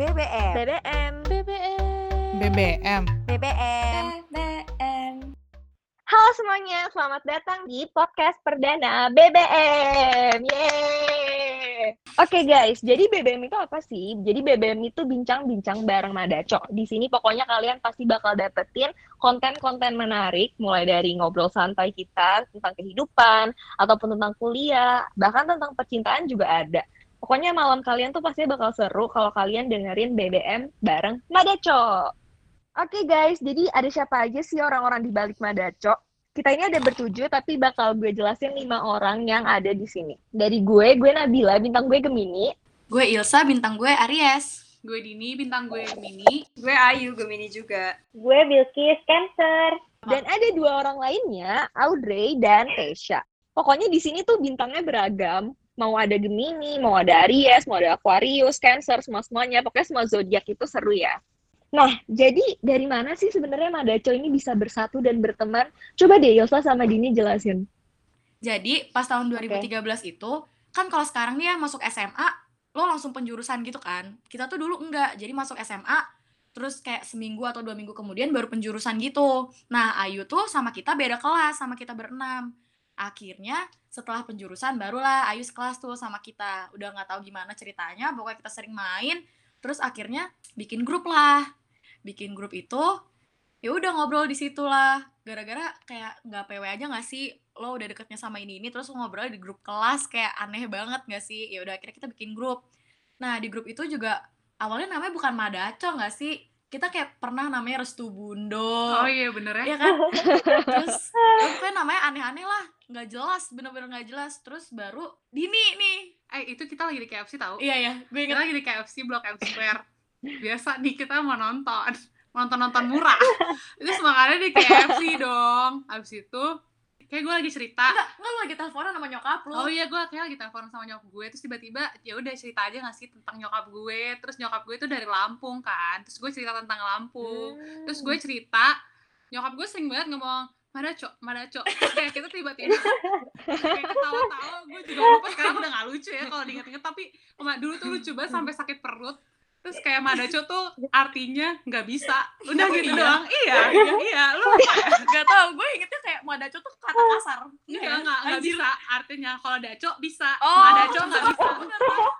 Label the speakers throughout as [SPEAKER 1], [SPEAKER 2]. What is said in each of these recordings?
[SPEAKER 1] BBM.
[SPEAKER 2] BBM.
[SPEAKER 3] BBM.
[SPEAKER 1] BBM.
[SPEAKER 2] BBM.
[SPEAKER 3] Halo semuanya, selamat datang di podcast perdana BBM. Yeay. Oke guys, jadi BBM itu apa sih? Jadi BBM itu bincang-bincang bareng Madaco. Di sini pokoknya kalian pasti bakal dapetin konten-konten menarik, mulai dari ngobrol santai kita tentang kehidupan, ataupun tentang kuliah, bahkan tentang percintaan juga ada. Pokoknya malam kalian tuh pasti bakal seru kalau kalian dengerin BBM bareng Madaco. Oke guys, jadi ada siapa aja sih orang-orang di balik Madaco? Kita ini ada bertujuh, tapi bakal gue jelasin lima orang yang ada di sini. Dari gue, gue Nabila, bintang gue Gemini.
[SPEAKER 2] Gue Ilsa, bintang gue Aries.
[SPEAKER 4] Gue Dini, bintang gue Mini.
[SPEAKER 5] Gue Ayu, Gemini juga.
[SPEAKER 6] Gue Bilkis, Cancer.
[SPEAKER 3] Dan ada dua orang lainnya, Audrey dan Tesha. Pokoknya di sini tuh bintangnya beragam. Mau ada Gemini, mau ada Aries, mau ada Aquarius, Cancer, semua-semuanya. Pokoknya semua zodiak itu seru ya. Nah, jadi dari mana sih sebenarnya Madaco ini bisa bersatu dan berteman? Coba deh Yosla sama Dini jelasin.
[SPEAKER 2] Jadi pas tahun 2013 itu, kan kalau sekarang nih ya masuk SMA, lo langsung penjurusan gitu kan. Kita tuh dulu enggak, jadi masuk SMA, terus kayak seminggu atau dua minggu kemudian baru penjurusan gitu. Nah, Ayu tuh sama kita beda kelas, sama kita berenam. Akhirnya setelah penjurusan barulah Ayu sekelas tuh sama kita. Udah nggak tahu gimana ceritanya, pokoknya kita sering main. Terus akhirnya bikin grup lah. Bikin grup itu, ya udah ngobrol di situ lah. Gara-gara kayak nggak PW aja nggak sih? Lo udah deketnya sama ini ini, terus lo ngobrol di grup kelas kayak aneh banget nggak sih? Ya udah akhirnya kita bikin grup. Nah di grup itu juga awalnya namanya bukan Madaco nggak sih? Kita kayak pernah namanya Restu Bundo.
[SPEAKER 4] Oh iya bener ya.
[SPEAKER 2] Iya kan? Terus pokoknya namanya aneh-aneh lah, nggak jelas, bener-bener nggak jelas. Terus baru Dini nih.
[SPEAKER 4] Eh itu kita lagi di KFC tahu.
[SPEAKER 2] Iya ya, gue
[SPEAKER 4] Kita
[SPEAKER 2] inget.
[SPEAKER 4] lagi di KFC Blok M Square. Biasa nih kita mau nonton. Nonton-nonton murah. Terus makanya di KFC dong. Abis itu kayak gue lagi cerita.
[SPEAKER 2] Enggak, enggak lagi teleponan sama nyokap lo.
[SPEAKER 4] Oh iya gue kayak lagi telepon sama nyokap gue terus tiba-tiba ya udah cerita aja gak sih tentang nyokap gue. Terus nyokap gue itu dari Lampung kan terus gue cerita tentang Lampung. Terus gue cerita nyokap gue sering banget ngomong Madaco, Madaco kayak kita tiba-tiba kayak ketawa-tawa gue juga lupa sekarang udah gak lucu ya kalau diinget-inget tapi dulu tuh lucu banget sampai sakit perut terus kayak Madaco tuh artinya nggak bisa. Udah
[SPEAKER 2] Oh,
[SPEAKER 4] gitu
[SPEAKER 2] iya?
[SPEAKER 4] doang. Iya iya iya. Lu ya?
[SPEAKER 2] Gak tau, gue ingetnya kayak Madaco tuh kata kasar.
[SPEAKER 4] Enggak, enggak, enggak
[SPEAKER 2] Anjir.
[SPEAKER 4] bisa. Artinya kalau daco bisa.
[SPEAKER 2] Oh,
[SPEAKER 4] Madaco nggak bisa.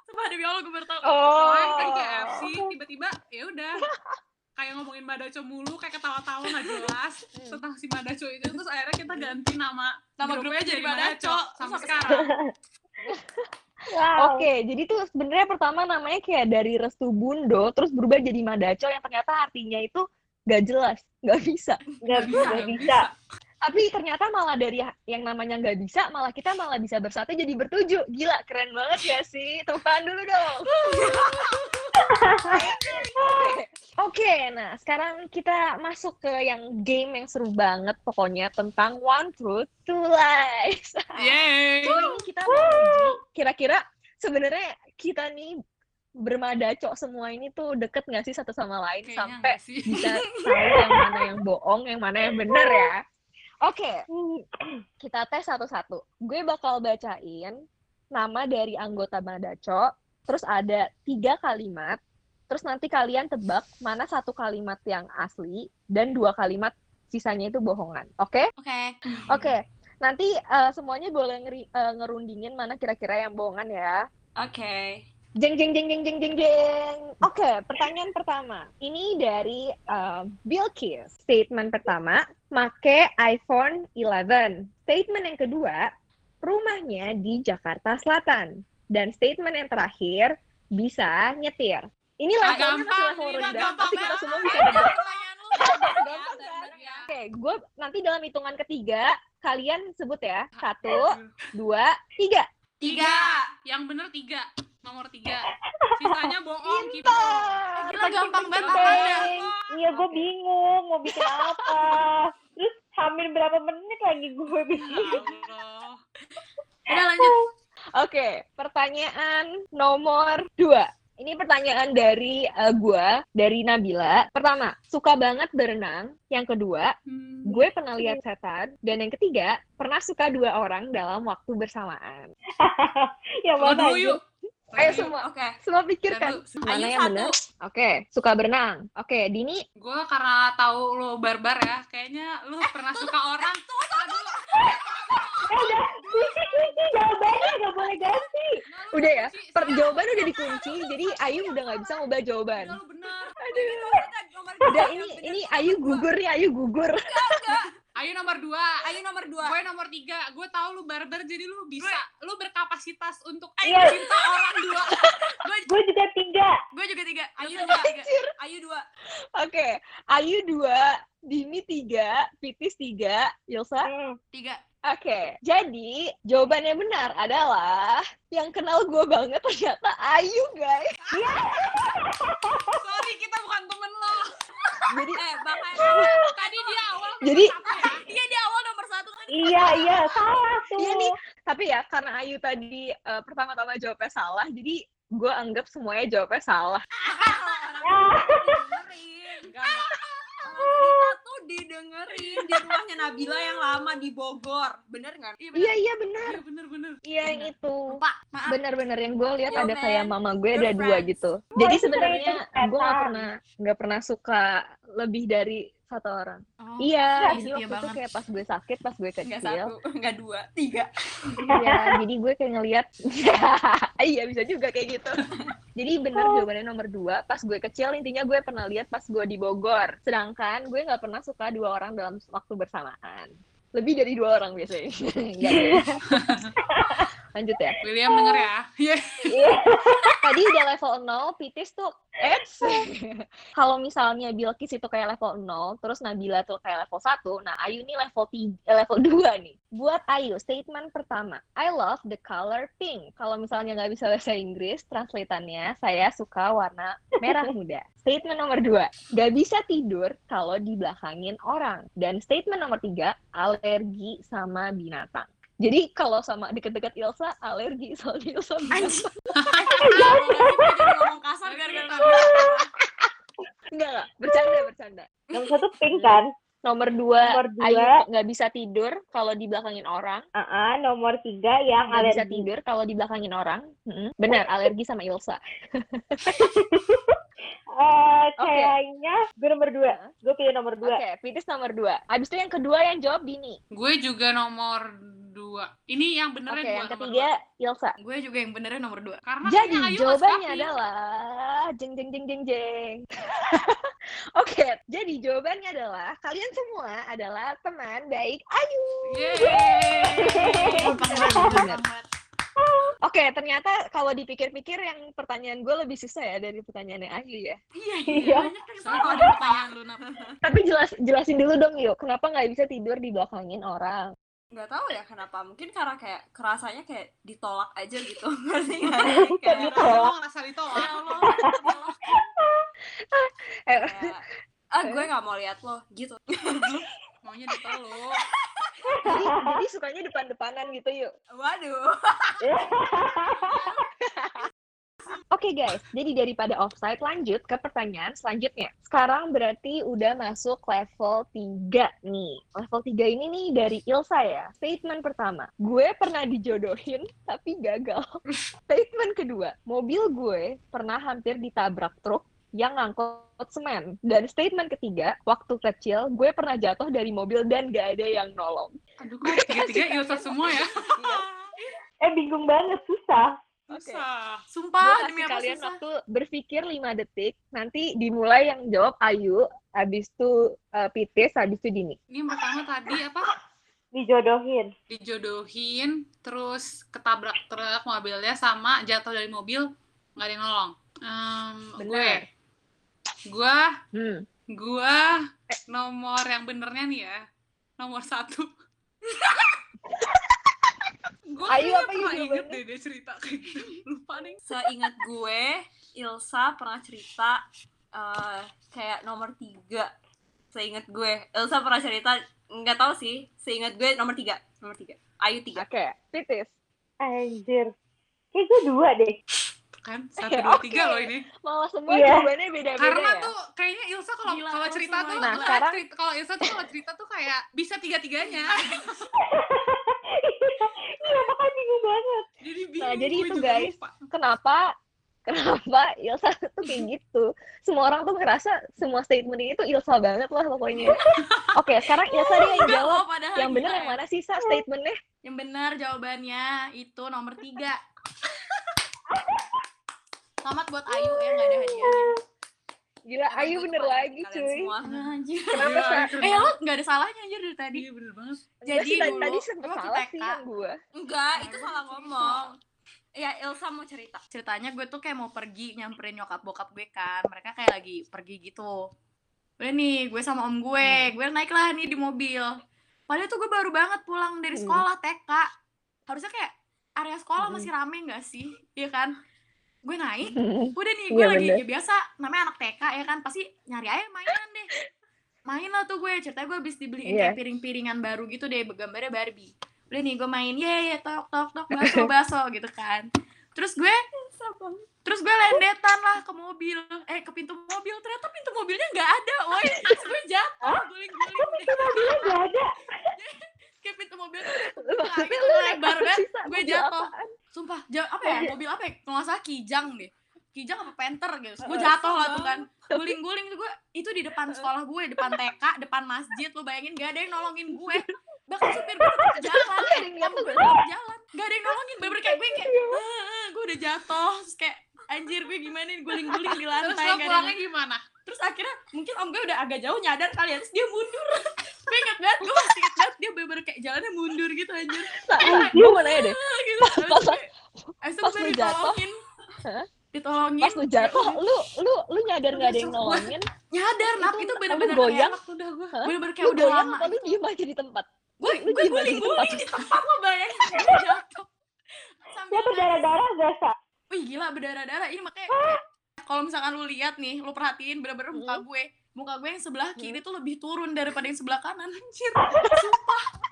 [SPEAKER 2] Sumpah demi Allah gue tau.
[SPEAKER 4] Soalnya kan KFC tiba-tiba ya udah. Kayak ngomongin Madaco mulu kayak ketawa-tawa nggak jelas tentang si Madaco itu. Terus akhirnya kita ganti nama
[SPEAKER 2] Nama
[SPEAKER 4] grupnya
[SPEAKER 2] grupnya
[SPEAKER 4] jadi Madaco.
[SPEAKER 2] Madaco.
[SPEAKER 4] sampai sekarang
[SPEAKER 6] Wow.
[SPEAKER 3] Oke, jadi tuh sebenarnya pertama namanya kayak dari Restu Bundo, terus berubah jadi Madaco yang ternyata artinya itu gak jelas, gak bisa.
[SPEAKER 6] Gak bisa, gak bisa.
[SPEAKER 3] Tapi ternyata malah dari yang namanya nggak bisa, malah kita malah bisa bersatu jadi bertujuh. Gila, keren banget ya sih. Tangan dulu dong. Oke. Oke, nah sekarang kita masuk ke yang game yang seru banget pokoknya tentang One Truth, Two Lies.
[SPEAKER 4] Yeay
[SPEAKER 3] Jadi kita kira-kira sebenarnya kita nih bermadaco semua ini tuh deket nggak sih satu sama lain
[SPEAKER 4] Kayaknya
[SPEAKER 3] sampai
[SPEAKER 4] sih
[SPEAKER 3] bisa tahu yang mana yang bohong, yang mana yang bener ya. Oke, kita tes satu-satu. Gue bakal bacain nama dari anggota Madaco, terus ada tiga kalimat, terus nanti kalian tebak mana satu kalimat yang asli dan dua kalimat sisanya itu bohongan. Oke?
[SPEAKER 2] Oke.
[SPEAKER 3] Oke. Nanti eh, semuanya boleh ngeri- eh, ngerundingin mana kira-kira yang bohongan ya.
[SPEAKER 5] Oke.
[SPEAKER 3] Jeng jeng jeng jeng jeng jeng jeng. Oke, pertanyaan pertama. Ini dari uh, Bilkis. Statement pertama, make iPhone 11. Statement yang kedua, rumahnya di Jakarta Selatan. Dan statement yang terakhir, bisa nyetir. Ini
[SPEAKER 4] Ah,
[SPEAKER 3] levelnya masih level rendah,
[SPEAKER 4] gampang
[SPEAKER 3] tapi kita semua bisa debat.
[SPEAKER 2] Ya, ya.
[SPEAKER 3] Oke, gue nanti dalam hitungan ketiga, kalian sebut ya. Satu, dua, tiga.
[SPEAKER 4] tiga yang bener tiga nomor tiga sisanya bohong gitu
[SPEAKER 3] Pintar!
[SPEAKER 2] Gila, gampang banget apanya.
[SPEAKER 6] Iya, gue bingung mau bikin apa. Terus hamil berapa menit lagi gue bikin.
[SPEAKER 4] Ya.
[SPEAKER 2] Udah lanjut.
[SPEAKER 3] Oke, pertanyaan nomor dua. Ini pertanyaan dari eh, gua, dari Nabila. Pertama, suka banget berenang. Yang kedua,
[SPEAKER 4] Hmm.
[SPEAKER 3] gue pernah lihat setan. Dan yang ketiga, pernah suka dua orang dalam waktu bersamaan.
[SPEAKER 4] Lo
[SPEAKER 6] mana
[SPEAKER 4] dulu
[SPEAKER 6] aja?
[SPEAKER 4] yuk
[SPEAKER 3] Ayo semua,
[SPEAKER 5] Oke.
[SPEAKER 3] semua pikirkan.
[SPEAKER 4] Lu-
[SPEAKER 3] Mana yang
[SPEAKER 5] satu.
[SPEAKER 3] benar? Oke, suka berenang. Oke, Dini.
[SPEAKER 4] Gue karena tahu lo barbar ya, kayaknya lu pernah suka orang. Aduh,
[SPEAKER 6] Eh udah, kunci kunci jawabannya nggak boleh ganti.
[SPEAKER 3] Udah ya, per jawaban udah dikunci, jadi Ayu udah nggak bisa ngubah jawaban.
[SPEAKER 4] Bener.
[SPEAKER 3] Udah ini ini Ayu gugur nih, Ayu gugur.
[SPEAKER 4] Ayo nomor dua.
[SPEAKER 5] Ayu nomor dua.
[SPEAKER 4] Gue nomor tiga. Gue tahu lu barbar, jadi lu bisa, lu berkapasitas untuk
[SPEAKER 6] Iya.
[SPEAKER 4] cinta orang dua.
[SPEAKER 6] Gue juga tiga.
[SPEAKER 2] Gue juga tiga.
[SPEAKER 5] Ayu
[SPEAKER 2] Gue
[SPEAKER 5] dua. Ayu dua.
[SPEAKER 3] Oke, Ayu dua, Dini tiga, Pitis tiga, Ilsa.
[SPEAKER 6] Hmm.
[SPEAKER 2] Tiga.
[SPEAKER 3] Oke, jadi jawaban yang benar adalah yang kenal gue banget ternyata Ayu guys.
[SPEAKER 4] Sorry, kita bukan temen lo.
[SPEAKER 3] Jadi
[SPEAKER 5] Eh, bakal
[SPEAKER 4] Tadi dia awal
[SPEAKER 3] Jadi-
[SPEAKER 4] nomor satu ya.
[SPEAKER 2] Iya di awal nomor satu kan.
[SPEAKER 6] Iya iya salah tuh.
[SPEAKER 3] Iya nih. tapi ya karena Ayu tadi eh, pertama-tama jawabnya salah, jadi gue anggap semuanya jawabnya salah.
[SPEAKER 5] didengerin. Didengerin di rumahnya Nabila yang lama di Bogor. Bener nggak?
[SPEAKER 2] Iya bener.
[SPEAKER 3] Iya iya benar.
[SPEAKER 4] Iya bener-bener.
[SPEAKER 3] Iya yang itu.
[SPEAKER 2] Lupa. Maaf.
[SPEAKER 3] Bener-bener yang gue lihat ada
[SPEAKER 5] man.
[SPEAKER 3] kayak mama gue ada dua gitu. Jadi sebenarnya gue nggak pernah nggak pernah suka lebih dari satu orang.
[SPEAKER 2] Oh,
[SPEAKER 3] Iya,
[SPEAKER 2] iya,
[SPEAKER 3] jadi
[SPEAKER 2] setia
[SPEAKER 3] waktu itu
[SPEAKER 2] banget.
[SPEAKER 3] kayak pas gue sakit, pas gue
[SPEAKER 5] Nggak
[SPEAKER 3] kecil,
[SPEAKER 5] satu, nggak dua, tiga.
[SPEAKER 3] Iya, jadi gue kayak ngeliat, iya bisa juga kayak gitu. Jadi bener jawabannya nomor dua, pas gue kecil intinya gue pernah lihat pas gue di Bogor. Sedangkan gue nggak pernah suka dua orang dalam waktu bersamaan. Lebih dari dua orang biasanya. Enggak. Lanjut ya.
[SPEAKER 4] William denger ya. Iya.
[SPEAKER 3] Tadi udah level 0, Pitis tuh Eits. Kalau misalnya Bilkis itu kayak level 0, terus Nabila tuh kayak level 1, nah Ayu nih level 3, eh, level 2 nih. Buat Ayu, statement pertama, I love the color pink. Kalau misalnya nggak bisa bahasa Inggris, translatannya saya suka warna merah muda. Statement nomor 2, nggak bisa tidur kalau dibelakangin orang. Dan statement nomor 3, alergi sama binatang. Jadi kalau sama deket-deket Ilsa, alergi soalnya Ilsa
[SPEAKER 5] jadi ngomong kasar gara-gara
[SPEAKER 3] Enggak, enggak. Bercanda, bercanda.
[SPEAKER 6] Nomor satu pink kan?
[SPEAKER 3] Nomor dua,
[SPEAKER 6] Nomor dua.
[SPEAKER 3] Ayu nggak bisa tidur kalau dibelakangin orang.
[SPEAKER 6] Ah, ah, nomor tiga yang
[SPEAKER 3] Nggak bisa
[SPEAKER 6] alergi.
[SPEAKER 3] tidur kalau dibelakangin orang. Mm-mm. Benar, alergi sama Ilsa.
[SPEAKER 6] Eh, kayaknya gue nomor dua. Gue pilih nomor
[SPEAKER 3] Oke,
[SPEAKER 6] dua.
[SPEAKER 3] Fitis nomor dua. Habis itu yang kedua yang jawab Dini.
[SPEAKER 4] Gue juga nomor dua. Ini yang benernya
[SPEAKER 3] yang
[SPEAKER 4] dua. nomor
[SPEAKER 3] ketiga Ilsa.
[SPEAKER 2] Gue juga yang benernya nomor dua.
[SPEAKER 4] dua. Karena
[SPEAKER 3] Jadi
[SPEAKER 4] Ayu
[SPEAKER 3] jawabannya adalah jeng jeng jeng jeng jeng. Oke, jadi jawabannya adalah kalian semua adalah teman baik Ayu.
[SPEAKER 4] Yeay.
[SPEAKER 3] Benar. Oke, ternyata kalau dipikir-pikir yang pertanyaan gue lebih susah ya dari pertanyaan yang Ayu ya.
[SPEAKER 2] Iya,
[SPEAKER 6] Iya.
[SPEAKER 2] banyak kan
[SPEAKER 4] Soalnya kalau ada pertanyaan lu, Nap.
[SPEAKER 3] Tapi jelas jelasin dulu dong yuk, kenapa nggak bisa tidur di belakangin orang?
[SPEAKER 5] nggak tahu ya kenapa mungkin karena kayak kerasanya kayak ditolak aja gitu ngerti nggak
[SPEAKER 6] Kayak ditolak.
[SPEAKER 4] Ngerasa ditolak.
[SPEAKER 5] ya.
[SPEAKER 3] Eh,
[SPEAKER 5] ah gue nggak mau lihat lo gitu
[SPEAKER 4] Maunya ditolak.
[SPEAKER 3] jadi, jadi sukanya depan-depanan gitu yuk.
[SPEAKER 5] waduh
[SPEAKER 3] Oke guys, jadi daripada offside lanjut ke pertanyaan selanjutnya. Sekarang berarti udah masuk level 3 nih. Level 3 ini nih dari Ilsa ya. Statement pertama, gue pernah dijodohin tapi gagal. Statement kedua, mobil gue pernah hampir ditabrak truk yang ngangkut semen. Dan statement ketiga, waktu kecil gue pernah jatuh dari mobil dan gak ada yang nolong.
[SPEAKER 4] Aduh, kok tiga-tiga Ilsa semua ya?
[SPEAKER 6] Eh bingung banget, susah.
[SPEAKER 4] Susah.
[SPEAKER 3] Gue
[SPEAKER 2] Sumpah,
[SPEAKER 3] kasih
[SPEAKER 2] demi apa
[SPEAKER 3] kalian
[SPEAKER 2] susah?
[SPEAKER 3] waktu berpikir 5 detik, nanti dimulai yang jawab Ayu, habis itu uh, Pitis, habis itu Dini.
[SPEAKER 4] Ini yang pertama tadi apa?
[SPEAKER 6] Dijodohin.
[SPEAKER 4] Dijodohin, terus ketabrak truk mobilnya sama jatuh dari mobil nggak ada yang nolong. Em, gue, Gue,
[SPEAKER 3] Hmm.
[SPEAKER 4] gue nomor yang benernya nih ya, nomor satu. gue
[SPEAKER 3] Ayu, apa
[SPEAKER 4] pernah
[SPEAKER 3] jawabannya?
[SPEAKER 4] inget deh dia cerita kayak gitu. Lupa nih.
[SPEAKER 5] seingat gue Ilsa pernah cerita eh, kayak nomor tiga seingat gue Ilsa pernah cerita nggak tahu sih seingat gue nomor tiga nomor tiga Ayu tiga
[SPEAKER 3] Oke, Pitis.
[SPEAKER 6] Anjir. Kayak gue dua deh.
[SPEAKER 4] Kan, satu, dua,
[SPEAKER 3] Oke.
[SPEAKER 4] tiga loh ini.
[SPEAKER 3] Malah semua
[SPEAKER 6] Iya.
[SPEAKER 3] jawabannya beda-beda
[SPEAKER 4] Karena
[SPEAKER 3] ya.
[SPEAKER 4] tuh kayaknya Ilsa kalau
[SPEAKER 2] Gila,
[SPEAKER 4] kalau cerita tuh.
[SPEAKER 3] Nah,
[SPEAKER 4] kalau
[SPEAKER 3] sekarang-
[SPEAKER 4] cerita- kalau Ilsa tuh kalau cerita tuh kayak bisa tiga-tiganya.
[SPEAKER 6] ya makanya bingung banget.
[SPEAKER 4] Jadi bingung.
[SPEAKER 3] Nah, jadi itu, guys.
[SPEAKER 4] lupa.
[SPEAKER 3] kenapa kenapa Ilsa tuh kayak gitu semua orang tuh ngerasa semua statement ini tuh Ilsa banget lah pokoknya oke sekarang Ilsa dia yang jawab yang
[SPEAKER 2] gila
[SPEAKER 3] yang
[SPEAKER 2] ya.
[SPEAKER 3] mana sih sa statementnya
[SPEAKER 2] Yang benar jawabannya itu nomor tiga. Selamat buat Ayu ya nggak ada hadiahnya.
[SPEAKER 3] gila
[SPEAKER 5] Emang
[SPEAKER 3] Ayu
[SPEAKER 5] gue
[SPEAKER 3] bener lagi cuy
[SPEAKER 5] semua.
[SPEAKER 2] Anjir.
[SPEAKER 3] kenapa
[SPEAKER 4] keren
[SPEAKER 2] Eh lo nggak ada salahnya anjir dari tadi.
[SPEAKER 4] Iya bener banget.
[SPEAKER 2] Jadi
[SPEAKER 3] sih, tadi,
[SPEAKER 2] dulu,
[SPEAKER 3] tadi sempet
[SPEAKER 2] waktu
[SPEAKER 3] salah sih yang gue
[SPEAKER 5] Enggak, itu salah ngomong. Ya, Ilsa mau cerita.
[SPEAKER 2] Ceritanya gue tuh kayak mau pergi nyamperin nyokap bokap gue kan. Mereka kayak lagi pergi gitu. Udah nih, gue sama om gue, gue naik lah nih di mobil. Padahal tuh gue baru banget pulang dari
[SPEAKER 3] Hmm.
[SPEAKER 2] sekolah TK. Harusnya kayak area sekolah
[SPEAKER 3] Hmm.
[SPEAKER 2] masih rame gak sih? Iya kan? Gue naik, udah nih gue
[SPEAKER 3] Iya,
[SPEAKER 2] lagi
[SPEAKER 3] bener.
[SPEAKER 2] ya biasa namanya anak TK ya kan pasti nyari aja mainan deh main lah tuh gue ceritanya gue habis dibeliin
[SPEAKER 3] Iya.
[SPEAKER 2] kayak piring-piringan baru gitu deh gambarnya Barbie udah nih gue main ye ye tok tok tok baso baso gitu kan terus gue terus gue lendetan lah ke mobil eh ke pintu mobil ternyata pintu mobilnya nggak ada woi terus gue jatuh guling-guling deh.
[SPEAKER 6] Mobilnya nggak ada.
[SPEAKER 2] kayak pintu mobil
[SPEAKER 3] naik
[SPEAKER 2] lebar
[SPEAKER 3] apa
[SPEAKER 2] banget, gue jatuh. Sumpah ja apa ya mobil apa ya kalau nggak salah kijang deh. Kijang apa panther gitu. Gue jatuh lah tuh kan. Guling-guling tuh gue itu di depan sekolah gue depan TK depan masjid lu bayangin gak ada yang nolongin gue. Bahkan supir gue tetap jalan.
[SPEAKER 3] Gak yang
[SPEAKER 2] gue tetap jalan. Gak ada yang nolongin. Bener kayak gue kayak "Ah, ah," gue udah jatuh. Terus kayak anjir gue gimana nih? Guling-guling di
[SPEAKER 4] Terus
[SPEAKER 2] lantai
[SPEAKER 4] lo
[SPEAKER 2] ada yang
[SPEAKER 4] pulangnya gimana?
[SPEAKER 2] terus akhirnya mungkin om gue udah agak jauh nyadar kali ya terus dia mundur. Gue inget banget gue masih inget banget dia bener-bener kayak jalannya mundur gitu anjir.
[SPEAKER 3] Gue mau nanya deh.
[SPEAKER 2] Gitu.
[SPEAKER 3] Pas- pas-
[SPEAKER 2] gue- itu
[SPEAKER 3] pas
[SPEAKER 2] gue
[SPEAKER 3] lu jatuh,
[SPEAKER 2] ditolongin.
[SPEAKER 3] Pas lu jatuh lu lu lu nyadar nggak ada yang nolongin?
[SPEAKER 2] Nyadar nap
[SPEAKER 3] Itu
[SPEAKER 2] bener-bener
[SPEAKER 3] goyang?
[SPEAKER 2] kayak
[SPEAKER 4] Udah gue.
[SPEAKER 3] Lu
[SPEAKER 2] kayak udah
[SPEAKER 3] goyang
[SPEAKER 2] lama
[SPEAKER 3] apa lu diem aja di tempat.
[SPEAKER 2] Gue gue
[SPEAKER 3] aja di
[SPEAKER 2] guling-guling di tempat lo bayangin gue jatuh. Sambil
[SPEAKER 6] berdarah-darah gak, Sa?
[SPEAKER 2] wih gila berdarah-darah. Ini makanya kayak, kalau misalkan lu lihat nih lu perhatiin bener-bener muka
[SPEAKER 3] Hmm.
[SPEAKER 2] gue. Muka gue yang sebelah kiri tuh lebih turun daripada yang sebelah kanan anjir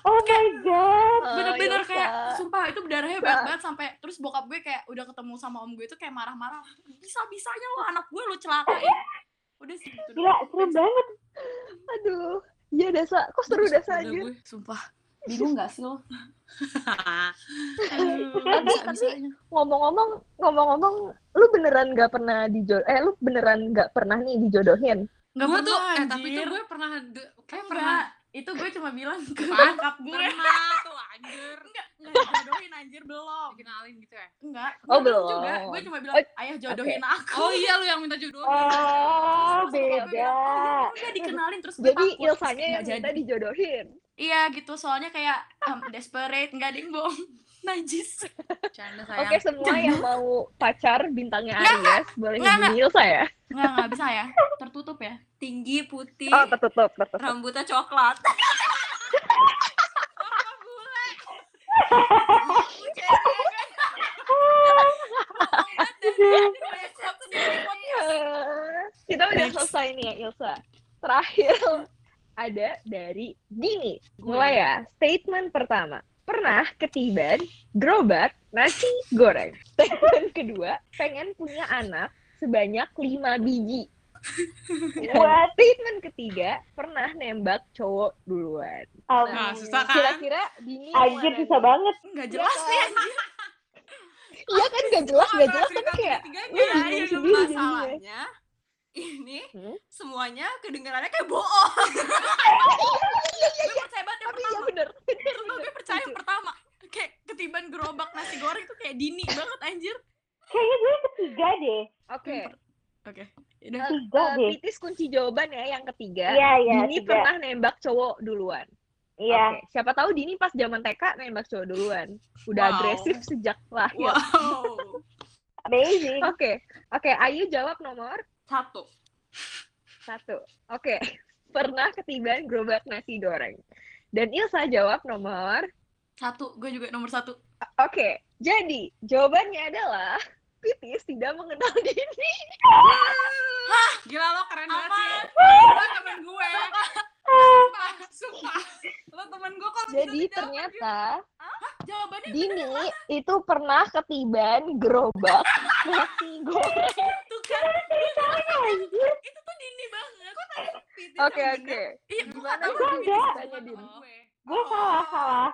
[SPEAKER 6] Oh my god.
[SPEAKER 3] Ah,
[SPEAKER 2] bener-bener
[SPEAKER 3] Ilsa.
[SPEAKER 2] kayak sumpah itu berdarahnya
[SPEAKER 3] Sa.
[SPEAKER 2] banget banget sampai terus bokap gue kayak udah ketemu sama om gue tuh kayak marah-marah bisa bisanya lo anak gue lo celakain. Udah sih gitu
[SPEAKER 6] Gila, serem banget.
[SPEAKER 3] aduh iya dasa kok seru dasa
[SPEAKER 2] Udah
[SPEAKER 3] aja
[SPEAKER 2] gue sumpah. Bingung gak sih lo? Bisanya
[SPEAKER 3] ngomong-ngomong ngomong-ngomong lu beneran nggak pernah dijod eh lu beneran nggak pernah nih dijodohin?
[SPEAKER 2] Nggak
[SPEAKER 4] Gue tuh,
[SPEAKER 2] pernah
[SPEAKER 4] eh tapi tuh gue pernah, kayak pernah
[SPEAKER 2] itu gue cuma bilang ke bokap gue.
[SPEAKER 4] Pernah tuh anjir.
[SPEAKER 2] Enggak enggak dijodohin anjir belum.
[SPEAKER 4] Dikenalin gitu ya?
[SPEAKER 2] Enggak
[SPEAKER 3] Oh, belum.
[SPEAKER 2] juga. gue cuma bilang
[SPEAKER 3] Oh,
[SPEAKER 2] ayah jodohin aku.
[SPEAKER 4] Oh iya lu yang minta jodoh.
[SPEAKER 6] Oh,
[SPEAKER 2] gue
[SPEAKER 6] beda.
[SPEAKER 2] bilang, "Oh, udah dikenalin. Terus gue
[SPEAKER 3] jadi Ilsanya yang minta dijodohin
[SPEAKER 2] iya gitu. Soalnya kayak um, desperate nggak ada yang bohong najis.
[SPEAKER 4] Canda
[SPEAKER 3] oke
[SPEAKER 4] sayang.
[SPEAKER 3] semua yang mau pacar bintangnya
[SPEAKER 2] Nggak,
[SPEAKER 3] Aries boleh hubungi Ilsa ya?
[SPEAKER 2] Nggak nggak bisa ya. Tertutup ya.
[SPEAKER 5] Tinggi, putih,
[SPEAKER 3] oh tertutup tertutup.
[SPEAKER 5] Rambutnya coklat.
[SPEAKER 3] kita udah selesai nih ya Ilsa. Terakhir ada dari Dini. Mulai ya. Statement pertama. Pernah ketiban gerobak nasi goreng. Statement kedua pengen punya anak sebanyak lima biji.
[SPEAKER 6] What?
[SPEAKER 3] statement ketiga pernah nembak cowok duluan.
[SPEAKER 6] Um,
[SPEAKER 4] Nah, susah kan?
[SPEAKER 3] kira-kira Dini
[SPEAKER 6] Anjir, susah banget.
[SPEAKER 2] nggak jelas
[SPEAKER 3] Iya
[SPEAKER 2] nih
[SPEAKER 3] kan?
[SPEAKER 2] anjir
[SPEAKER 3] iya kan gak jelas gak jelas tapi kayak lu
[SPEAKER 2] Iya,
[SPEAKER 3] bingung
[SPEAKER 2] iya,
[SPEAKER 3] sendiri jadinya
[SPEAKER 5] ini
[SPEAKER 3] Hmm?
[SPEAKER 5] semuanya kedengarannya kayak bohong.
[SPEAKER 2] gue percaya banget yang
[SPEAKER 3] tapi iya
[SPEAKER 2] pertama
[SPEAKER 3] bener bener
[SPEAKER 2] Sumpah
[SPEAKER 3] bener
[SPEAKER 2] gue percaya yang pertama kayak ketiban gerobak nasi goreng tuh kayak dini banget anjir
[SPEAKER 6] Kayaknya gue ketiga deh.
[SPEAKER 3] oke
[SPEAKER 2] oke udah
[SPEAKER 6] Tiga
[SPEAKER 3] Eh,
[SPEAKER 6] deh.
[SPEAKER 3] Titis kunci jawaban ya yang ketiga.
[SPEAKER 6] Iya, iya,
[SPEAKER 3] Dini
[SPEAKER 6] tiga.
[SPEAKER 3] pernah nembak cowok duluan.
[SPEAKER 6] Iya.
[SPEAKER 3] Oke, Siapa tahu Dini pas zaman TK nembak cowok duluan. Udah
[SPEAKER 4] Wow.
[SPEAKER 3] agresif sejak lahir.
[SPEAKER 4] wow
[SPEAKER 6] Amazing.
[SPEAKER 3] Oke, oke. Ayu jawab nomor
[SPEAKER 5] Satu.
[SPEAKER 3] satu. Oke, pernah ketiban gerobak nasi goreng. Dan Ilsa jawab nomor.
[SPEAKER 2] satu gue juga nomor satu
[SPEAKER 3] Oke, jadi jawabannya adalah Titis tidak mengenal Dini.
[SPEAKER 4] Gila lo keren banget sih. Lo temen gue. Sumpah. Sumpah. Lo temen gue kalau
[SPEAKER 3] Jadi ternyata
[SPEAKER 2] jawabannya
[SPEAKER 3] Dini itu pernah ketiban gerobak nasi goreng.
[SPEAKER 2] tuh kan
[SPEAKER 6] Anjir.
[SPEAKER 2] itu tuh dini banget. Kok
[SPEAKER 4] Titis
[SPEAKER 3] Oke oke.
[SPEAKER 2] iya gue
[SPEAKER 3] Gimana?
[SPEAKER 2] Gak tahu
[SPEAKER 6] Enggak,
[SPEAKER 2] Dini.
[SPEAKER 6] Enggak.
[SPEAKER 4] gue
[SPEAKER 6] Gue salah, salah.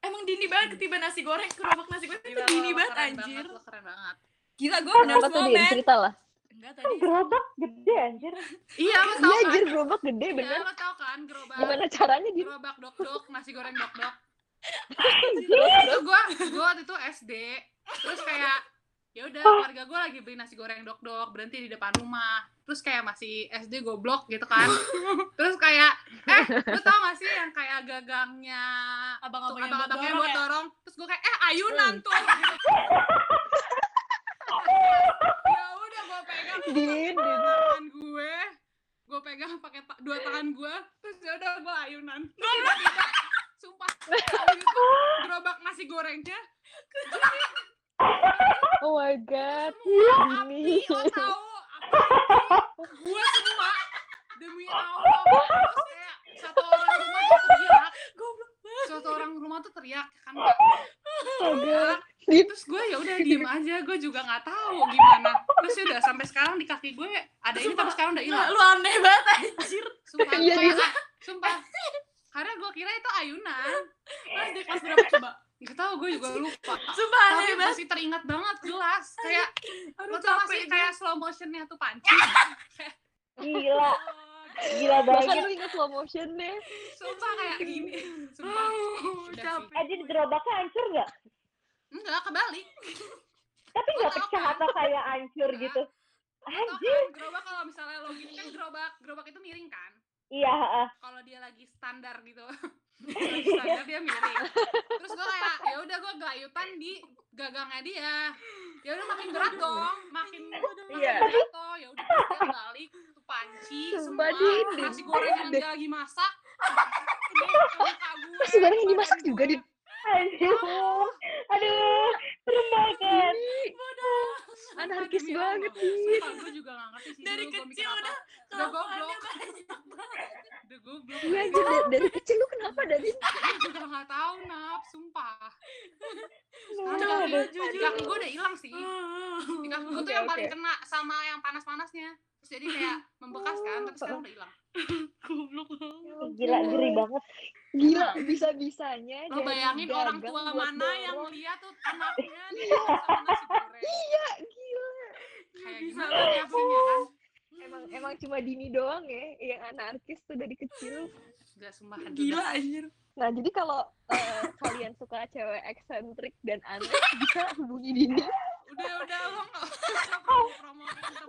[SPEAKER 2] emang dini banget ketiba nasi goreng gerobak nasi goreng itu dini banget anjir.
[SPEAKER 4] lo keren banget.
[SPEAKER 5] Gila gue
[SPEAKER 3] Kenapa
[SPEAKER 5] bener men.
[SPEAKER 3] Cerita lah.
[SPEAKER 2] Enggak
[SPEAKER 6] Kan
[SPEAKER 2] tadi
[SPEAKER 6] gerobak gede anjir.
[SPEAKER 4] iya lo
[SPEAKER 3] Iya
[SPEAKER 4] tau kan?
[SPEAKER 3] anjir gerobak gede
[SPEAKER 4] Iya,
[SPEAKER 3] bener.
[SPEAKER 4] lo tau kan gerobak.
[SPEAKER 3] Gimana caranya Din?
[SPEAKER 4] gerobak dok dok nasi goreng dok dok.
[SPEAKER 3] Terus,
[SPEAKER 4] itu gue gue waktu itu SD terus kayak ya udah keluarga gue lagi beli nasi goreng dok dok berhenti di depan rumah. Terus kayak masih SD goblok gitu kan. Terus kayak eh lu tau gak sih yang kayak gagangnya
[SPEAKER 2] abang-abang
[SPEAKER 4] tuh,
[SPEAKER 2] yang buat dorong
[SPEAKER 4] buat
[SPEAKER 2] ya?
[SPEAKER 4] dorong terus gue kayak eh ayunan
[SPEAKER 3] Hmm.
[SPEAKER 4] tuh gue pegang
[SPEAKER 3] Din, Din.
[SPEAKER 4] tangan gue. Gue pegang pakai ta- dua tangan gue terus ya udah gue ayunan. Tiba-tiba sumpah itu gerobak nasi gorengnya
[SPEAKER 3] Oh my god.
[SPEAKER 4] semua api lo tahu apa gue semua demi Allah terus kayak satu orang rumah tuh teriak satu orang rumah tuh teriak kan.
[SPEAKER 3] Astaga.
[SPEAKER 4] terus gue ya udah diem aja gue juga nggak tahu gimana. Terus ya udah sampai sekarang di kaki gue ada ini tapi sekarang udah hilang.
[SPEAKER 2] Lu aneh banget anjir.
[SPEAKER 4] Sumpah
[SPEAKER 3] Iya,
[SPEAKER 4] kayak,
[SPEAKER 3] iya.
[SPEAKER 4] sumpah. Karena gue kira itu ayunan
[SPEAKER 2] pas di kelas berapa coba?
[SPEAKER 4] Gak tau gue juga lupa.
[SPEAKER 2] Sumpah
[SPEAKER 4] tapi
[SPEAKER 2] aneh banget.
[SPEAKER 4] masih teringat banget jelas. Kayak
[SPEAKER 2] aduh
[SPEAKER 4] lo tau gak
[SPEAKER 2] capek
[SPEAKER 4] sih kayak slow motionnya tuh panci
[SPEAKER 6] Gila, gila
[SPEAKER 3] Bahkan
[SPEAKER 6] banget.
[SPEAKER 3] lu inget slow motionnya.
[SPEAKER 4] sumpah kayak gini sumpah
[SPEAKER 2] Oh,
[SPEAKER 4] Udah
[SPEAKER 2] capek
[SPEAKER 6] Eh, gerobaknya hancur nggak?
[SPEAKER 4] enggak kebalik
[SPEAKER 6] Tapi nggak pecah
[SPEAKER 4] kan?
[SPEAKER 6] atau kayak hancur gitu.
[SPEAKER 4] Tau
[SPEAKER 6] Anjir.
[SPEAKER 4] kan gerobak kalau misalnya lo gini kan gerobak gerobak itu miring kan
[SPEAKER 6] Iya, heeh.
[SPEAKER 4] kalau dia lagi standar gitu lagi standar dia miring terus gue kayak ya udah gue gayutan di gagangnya dia ya udah makin berat dong makin makin
[SPEAKER 3] Iya.
[SPEAKER 4] jatuh ya udah dia balik tuh panci semua nasi goreng yang dia lagi masak
[SPEAKER 3] Nasi goreng yang dimasak juga. Din.
[SPEAKER 6] Aduh. Aduh, serem banget.
[SPEAKER 3] Anarkis
[SPEAKER 4] demi
[SPEAKER 3] banget.
[SPEAKER 4] Sumpah, gue juga gak ngerti sih
[SPEAKER 2] Dari kecil udah
[SPEAKER 4] udah goblok udah goblok
[SPEAKER 3] Iya dari, dari kecil lu kenapa dari
[SPEAKER 4] juga gak tahu nap sumpah. Sekarang
[SPEAKER 6] Aduh,
[SPEAKER 4] kaki, gue udah hilang sih. Di kaki gue tuh yang paling kena sama yang panas-panasnya. Terus jadi kayak membekas kan tapi sekarang udah hilang.
[SPEAKER 2] Goblok banget.
[SPEAKER 6] Gila, ngeri banget.
[SPEAKER 3] gila bisa-bisanya
[SPEAKER 4] lo
[SPEAKER 3] dari
[SPEAKER 4] bayangin orang tua mana yang
[SPEAKER 3] dorong.
[SPEAKER 4] lihat tuh anaknya
[SPEAKER 3] Iya, gila.
[SPEAKER 4] kayak
[SPEAKER 2] bisa
[SPEAKER 4] gimana reaksinya kan
[SPEAKER 3] Emang emang cuma Dini doang ya yang anarkis tuh dari kecil.
[SPEAKER 4] gak sumpah
[SPEAKER 2] gila anjir
[SPEAKER 3] Nah, jadi kalau eh, kalian suka cewek eksentrik dan aneh bisa hubungi Dini.
[SPEAKER 4] udah udah lo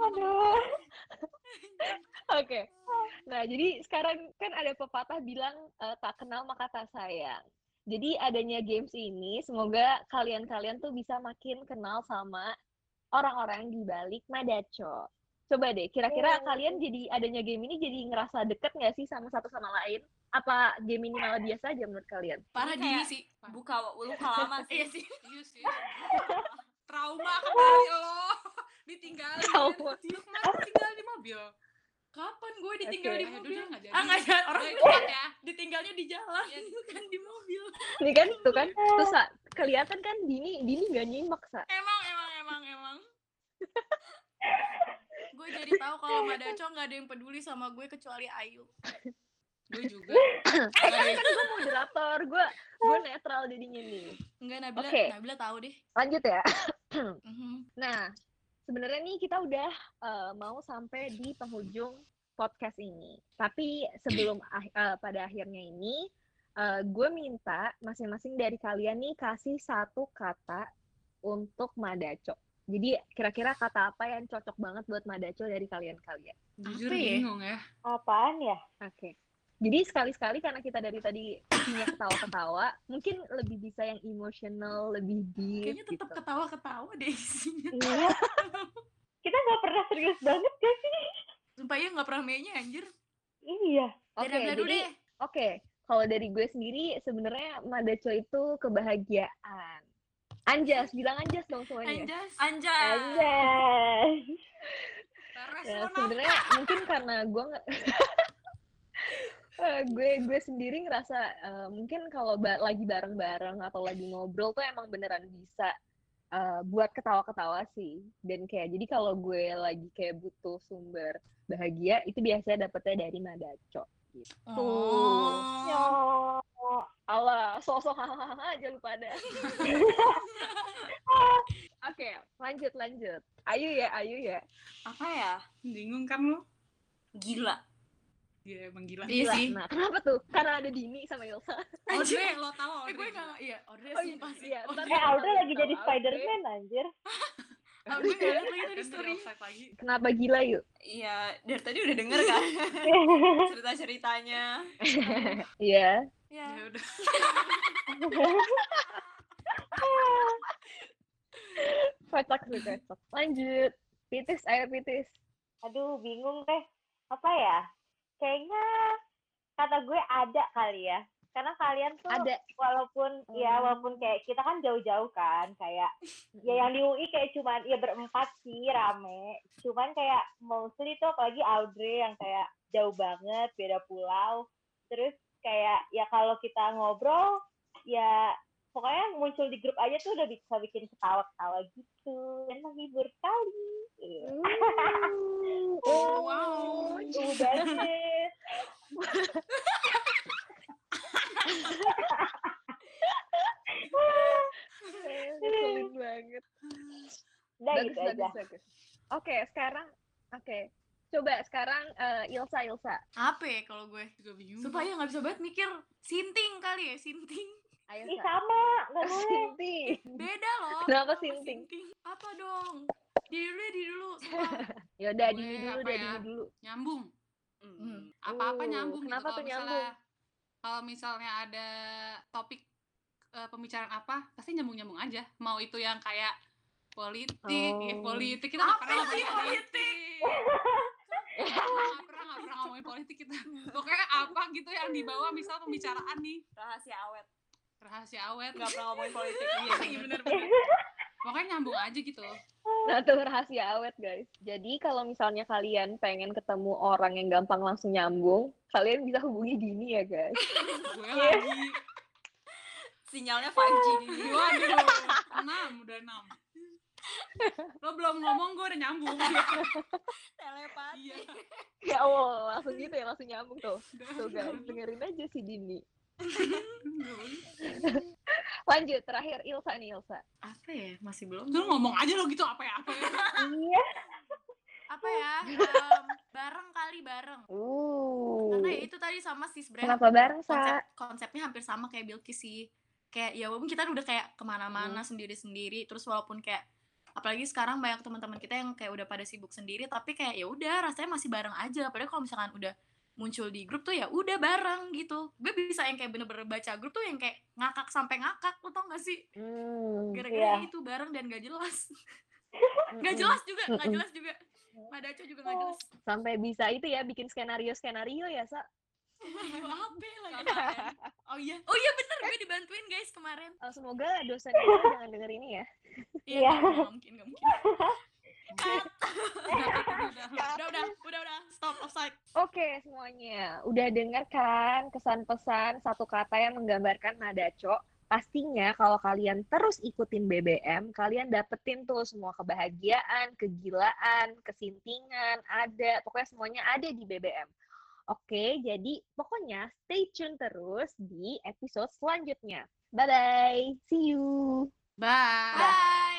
[SPEAKER 6] Aduh.
[SPEAKER 3] Oke. Nah, jadi sekarang kan ada pepatah bilang eh, tak kenal maka tak sayang. Jadi adanya games ini semoga kalian-kalian tuh bisa makin kenal sama orang-orang di balik Madacho. Coba deh, kira-kira
[SPEAKER 6] Hmm.
[SPEAKER 3] kalian jadi adanya game ini jadi ngerasa deket nggak sih sama satu sama lain? Apa game ini malah biasa aja menurut kalian?
[SPEAKER 2] parah
[SPEAKER 5] Ini
[SPEAKER 2] dini
[SPEAKER 5] kayak-
[SPEAKER 2] sih
[SPEAKER 5] Buka luka lama
[SPEAKER 2] iya
[SPEAKER 5] sih.
[SPEAKER 4] iya sih trauma kembali lo ditinggalin
[SPEAKER 3] Trauma.
[SPEAKER 4] Tinggal di mobil
[SPEAKER 2] kapan gue ditinggal
[SPEAKER 3] Oke.
[SPEAKER 2] di mobil
[SPEAKER 4] jadi.
[SPEAKER 2] ah nggak jadi orang
[SPEAKER 4] ikut ya
[SPEAKER 2] ditinggalnya di jalan
[SPEAKER 4] Iya.
[SPEAKER 2] kan di mobil
[SPEAKER 3] Ini kan, tuh kan, terus Sa, kelihatan kan Dini, Dini nggak nyimak sa.
[SPEAKER 2] emang emang emang emang gue jadi tahu kalau Madaco nggak ada yang peduli sama gue kecuali Ayu
[SPEAKER 4] gue juga
[SPEAKER 3] Karena kan gue moderator, gue gue netral jadinya nih.
[SPEAKER 2] Enggak Nabila
[SPEAKER 3] Oke.
[SPEAKER 2] Nabila tahu deh
[SPEAKER 3] Lanjut ya.
[SPEAKER 2] Mhm.
[SPEAKER 3] Nah, sebenarnya nih kita udah eh, mau sampai di penghujung podcast ini. Tapi sebelum eh, pada akhirnya ini, eh, gue minta masing-masing dari kalian nih kasih satu kata untuk Madaco. Jadi kira-kira kata apa yang cocok banget buat Madaco dari kalian-kalian?
[SPEAKER 4] jujur
[SPEAKER 2] ya?
[SPEAKER 4] bingung ya
[SPEAKER 6] Apaan ya?
[SPEAKER 3] Oke. Jadi sekali-sekali karena kita dari tadi punya ketawa-ketawa, mungkin lebih bisa yang emotional, lebih deep
[SPEAKER 2] kayaknya tetap
[SPEAKER 3] gitu.
[SPEAKER 2] ketawa-ketawa deh isinya
[SPEAKER 6] Iya. Kita nggak pernah serius banget gak sih?
[SPEAKER 2] sumpah ya nggak pernah mainnya anjir
[SPEAKER 6] Iya.
[SPEAKER 3] Oke,
[SPEAKER 2] dulu
[SPEAKER 3] jadi
[SPEAKER 2] deh
[SPEAKER 3] Oke, kalau dari gue sendiri sebenarnya Madaco itu kebahagiaan. Anjas, bilang Anjas dong semuanya.
[SPEAKER 2] Anjas.
[SPEAKER 5] Anjay.
[SPEAKER 4] Teres
[SPEAKER 3] Ya, sebenarnya mungkin karena gue nggak gue gue sendiri ngerasa eh, mungkin kalau ba- lagi bareng-bareng atau lagi ngobrol tuh emang beneran bisa eh, buat ketawa-ketawa sih. Dan kayak jadi kalau gue lagi kayak butuh sumber bahagia itu biasanya dapetnya dari Madaco. Gitu.
[SPEAKER 2] Oh.
[SPEAKER 6] Yo.
[SPEAKER 3] Allah, sosok hahaha aja lu pada. Oke, lanjut lanjut. Ayu ya, Ayu ya.
[SPEAKER 5] Apa ya?
[SPEAKER 4] Bingung kan lu?
[SPEAKER 5] Gila.
[SPEAKER 4] Iya emang gila.
[SPEAKER 2] Iya
[SPEAKER 3] Gila.
[SPEAKER 2] sih.
[SPEAKER 3] Nah, kenapa tuh? Karena ada Dini sama Ilsa.
[SPEAKER 4] Audrey, lo tau
[SPEAKER 2] Eh, gue
[SPEAKER 4] Audrey?
[SPEAKER 2] gak, iya, Audrey
[SPEAKER 3] Oh, iya,
[SPEAKER 2] sumpah sih.
[SPEAKER 3] iya, ntar
[SPEAKER 2] Audrey,
[SPEAKER 6] Eh, Audrey lagi jadi. Spider-Man anjir.
[SPEAKER 2] Audrey gak liat lagi tadi story.
[SPEAKER 4] dari offside lagi.
[SPEAKER 3] Kenapa gila yuk?
[SPEAKER 5] Iya, dari tadi udah denger kan cerita-ceritanya.
[SPEAKER 3] Iya.
[SPEAKER 2] Iya.
[SPEAKER 4] Ya udah.
[SPEAKER 3] Kocak sih, kocak. Lanjut. Pitis, ayo pitis.
[SPEAKER 6] Aduh, bingung deh. Apa ya? Kayaknya kata gue ada kali ya. Karena kalian tuh
[SPEAKER 3] Ada.
[SPEAKER 6] walaupun ya
[SPEAKER 3] Hmm.
[SPEAKER 6] walaupun kayak kita kan jauh-jauh kan kayak ya yang di UI kayak cuman ya berempat sih rame cuman kayak mostly tuh apalagi Audrey yang kayak jauh banget beda pulau terus kayak ya kalau kita ngobrol ya pokoknya muncul di grup aja tuh udah bisa bikin ketawa-ketawa gitu dan menghibur kali Iya.
[SPEAKER 3] Oh,
[SPEAKER 2] wow.
[SPEAKER 6] Uh, banget
[SPEAKER 3] Ngeselin banget.
[SPEAKER 6] udah
[SPEAKER 3] Bagus,
[SPEAKER 6] gitu aja
[SPEAKER 3] bagus, bagus. Oke, sekarang, oke. Coba sekarang eh, Ilsa, Ilsa.
[SPEAKER 2] Apa ya kalau gue?
[SPEAKER 4] Juga bingung.
[SPEAKER 2] Supaya gak bisa banget mikir sinting kali ya, sinting.
[SPEAKER 3] Ayo,
[SPEAKER 6] Ih
[SPEAKER 3] Sa.
[SPEAKER 6] sama nggak boleh.
[SPEAKER 2] Beda loh.
[SPEAKER 3] Kenapa
[SPEAKER 2] sama
[SPEAKER 3] sinting?
[SPEAKER 2] Apa dong? Di dulu ya, di dulu.
[SPEAKER 3] Yaudah, Dini dulu
[SPEAKER 4] apa
[SPEAKER 3] deh,
[SPEAKER 4] ya?
[SPEAKER 3] Dulu.
[SPEAKER 4] Nyambung.
[SPEAKER 2] Hmm.
[SPEAKER 4] Apa-apa
[SPEAKER 3] Oh,
[SPEAKER 4] nyambung
[SPEAKER 3] kenapa
[SPEAKER 4] gitu. Kalau
[SPEAKER 3] tuh
[SPEAKER 4] misalnya
[SPEAKER 3] nyambung?
[SPEAKER 4] Kalau misalnya ada topik eh, pembicaraan apa, pasti nyambung-nyambung aja. Mau itu yang kayak politik, ya
[SPEAKER 3] Oh.
[SPEAKER 4] politik kita nggak
[SPEAKER 2] Apa
[SPEAKER 4] pernah
[SPEAKER 2] sih
[SPEAKER 4] ngomongin politik. Nggak pernah, nggak pernah, nggak pernah ngomongin politik kita. Pokoknya apa gitu yang dibawa misal pembicaraan nih
[SPEAKER 5] Rahasia awet.
[SPEAKER 4] rahasia awet.
[SPEAKER 5] Nggak pernah ngomongin politik.
[SPEAKER 4] Iya bener bener. Pokoknya nyambung aja gitu.
[SPEAKER 3] Nah, tuh rahasia awet, guys. Jadi, kalau misalnya kalian pengen ketemu orang yang gampang langsung nyambung, kalian bisa hubungi Dini ya, guys.
[SPEAKER 4] Gue lagi.
[SPEAKER 5] Sinyalnya 5G di sini.
[SPEAKER 4] Waduh, enam udah enam. Lo belum ngomong gue udah nyambung.
[SPEAKER 5] Telepati.
[SPEAKER 4] Iya.
[SPEAKER 3] Ya Allah, langsung gitu ya, langsung nyambung tuh. Tuh, guys, dengerin aja si Dini. Lanjut, terakhir Ilsa nih, Ilsa.
[SPEAKER 2] Apa ya? Masih belum.
[SPEAKER 4] Lu ngomong aja lo gitu apa ya apa ya.
[SPEAKER 6] iya
[SPEAKER 2] Apa ya? Em, bareng kali bareng.
[SPEAKER 3] Uh.
[SPEAKER 2] Karena ya itu tadi sama sis Brand.
[SPEAKER 3] Kenapa bareng,
[SPEAKER 2] konsep
[SPEAKER 3] Sa?
[SPEAKER 2] konsepnya hampir sama kayak Bilkis sih kayak ya walaupun kita udah kayak ke mana-mana sendiri-sendiri terus walaupun kayak apalagi sekarang banyak teman-teman kita yang kayak udah pada sibuk sendiri tapi kayak ya udah rasanya masih bareng aja padahal kalau misalkan udah muncul di grup tuh ya udah bareng gitu gue bisa yang kayak bener-bener baca grup tuh yang kayak ngakak sampai ngakak lo tau gak sih
[SPEAKER 3] Hmm.
[SPEAKER 2] gara-gara
[SPEAKER 6] Iya.
[SPEAKER 2] itu bareng dan gak jelas gak jelas juga gak jelas juga Madaco juga gak jelas
[SPEAKER 3] Sampai bisa itu ya, bikin skenario-skenario ya, Sa?
[SPEAKER 2] Apa lagi
[SPEAKER 5] Kemarin.
[SPEAKER 2] oh iya oh iya bener gue dibantuin guys kemarin
[SPEAKER 3] Eh, semoga dosen jangan denger ini ya.
[SPEAKER 2] iya nggak mungkin nggak mungkin
[SPEAKER 4] Udah,
[SPEAKER 2] udah, udah. udah udah stop offside
[SPEAKER 3] Oke semuanya, udah dengar kan kesan pesan satu kata yang menggambarkan Madaco? Pastinya kalau kalian terus ikutin BBM, kalian dapetin tuh semua kebahagiaan, kegilaan, kesintingan, ada, pokoknya semuanya ada di BBM. Oke, jadi pokoknya stay tune terus di episode selanjutnya. Bye-bye, see you!
[SPEAKER 4] Bye.
[SPEAKER 2] bye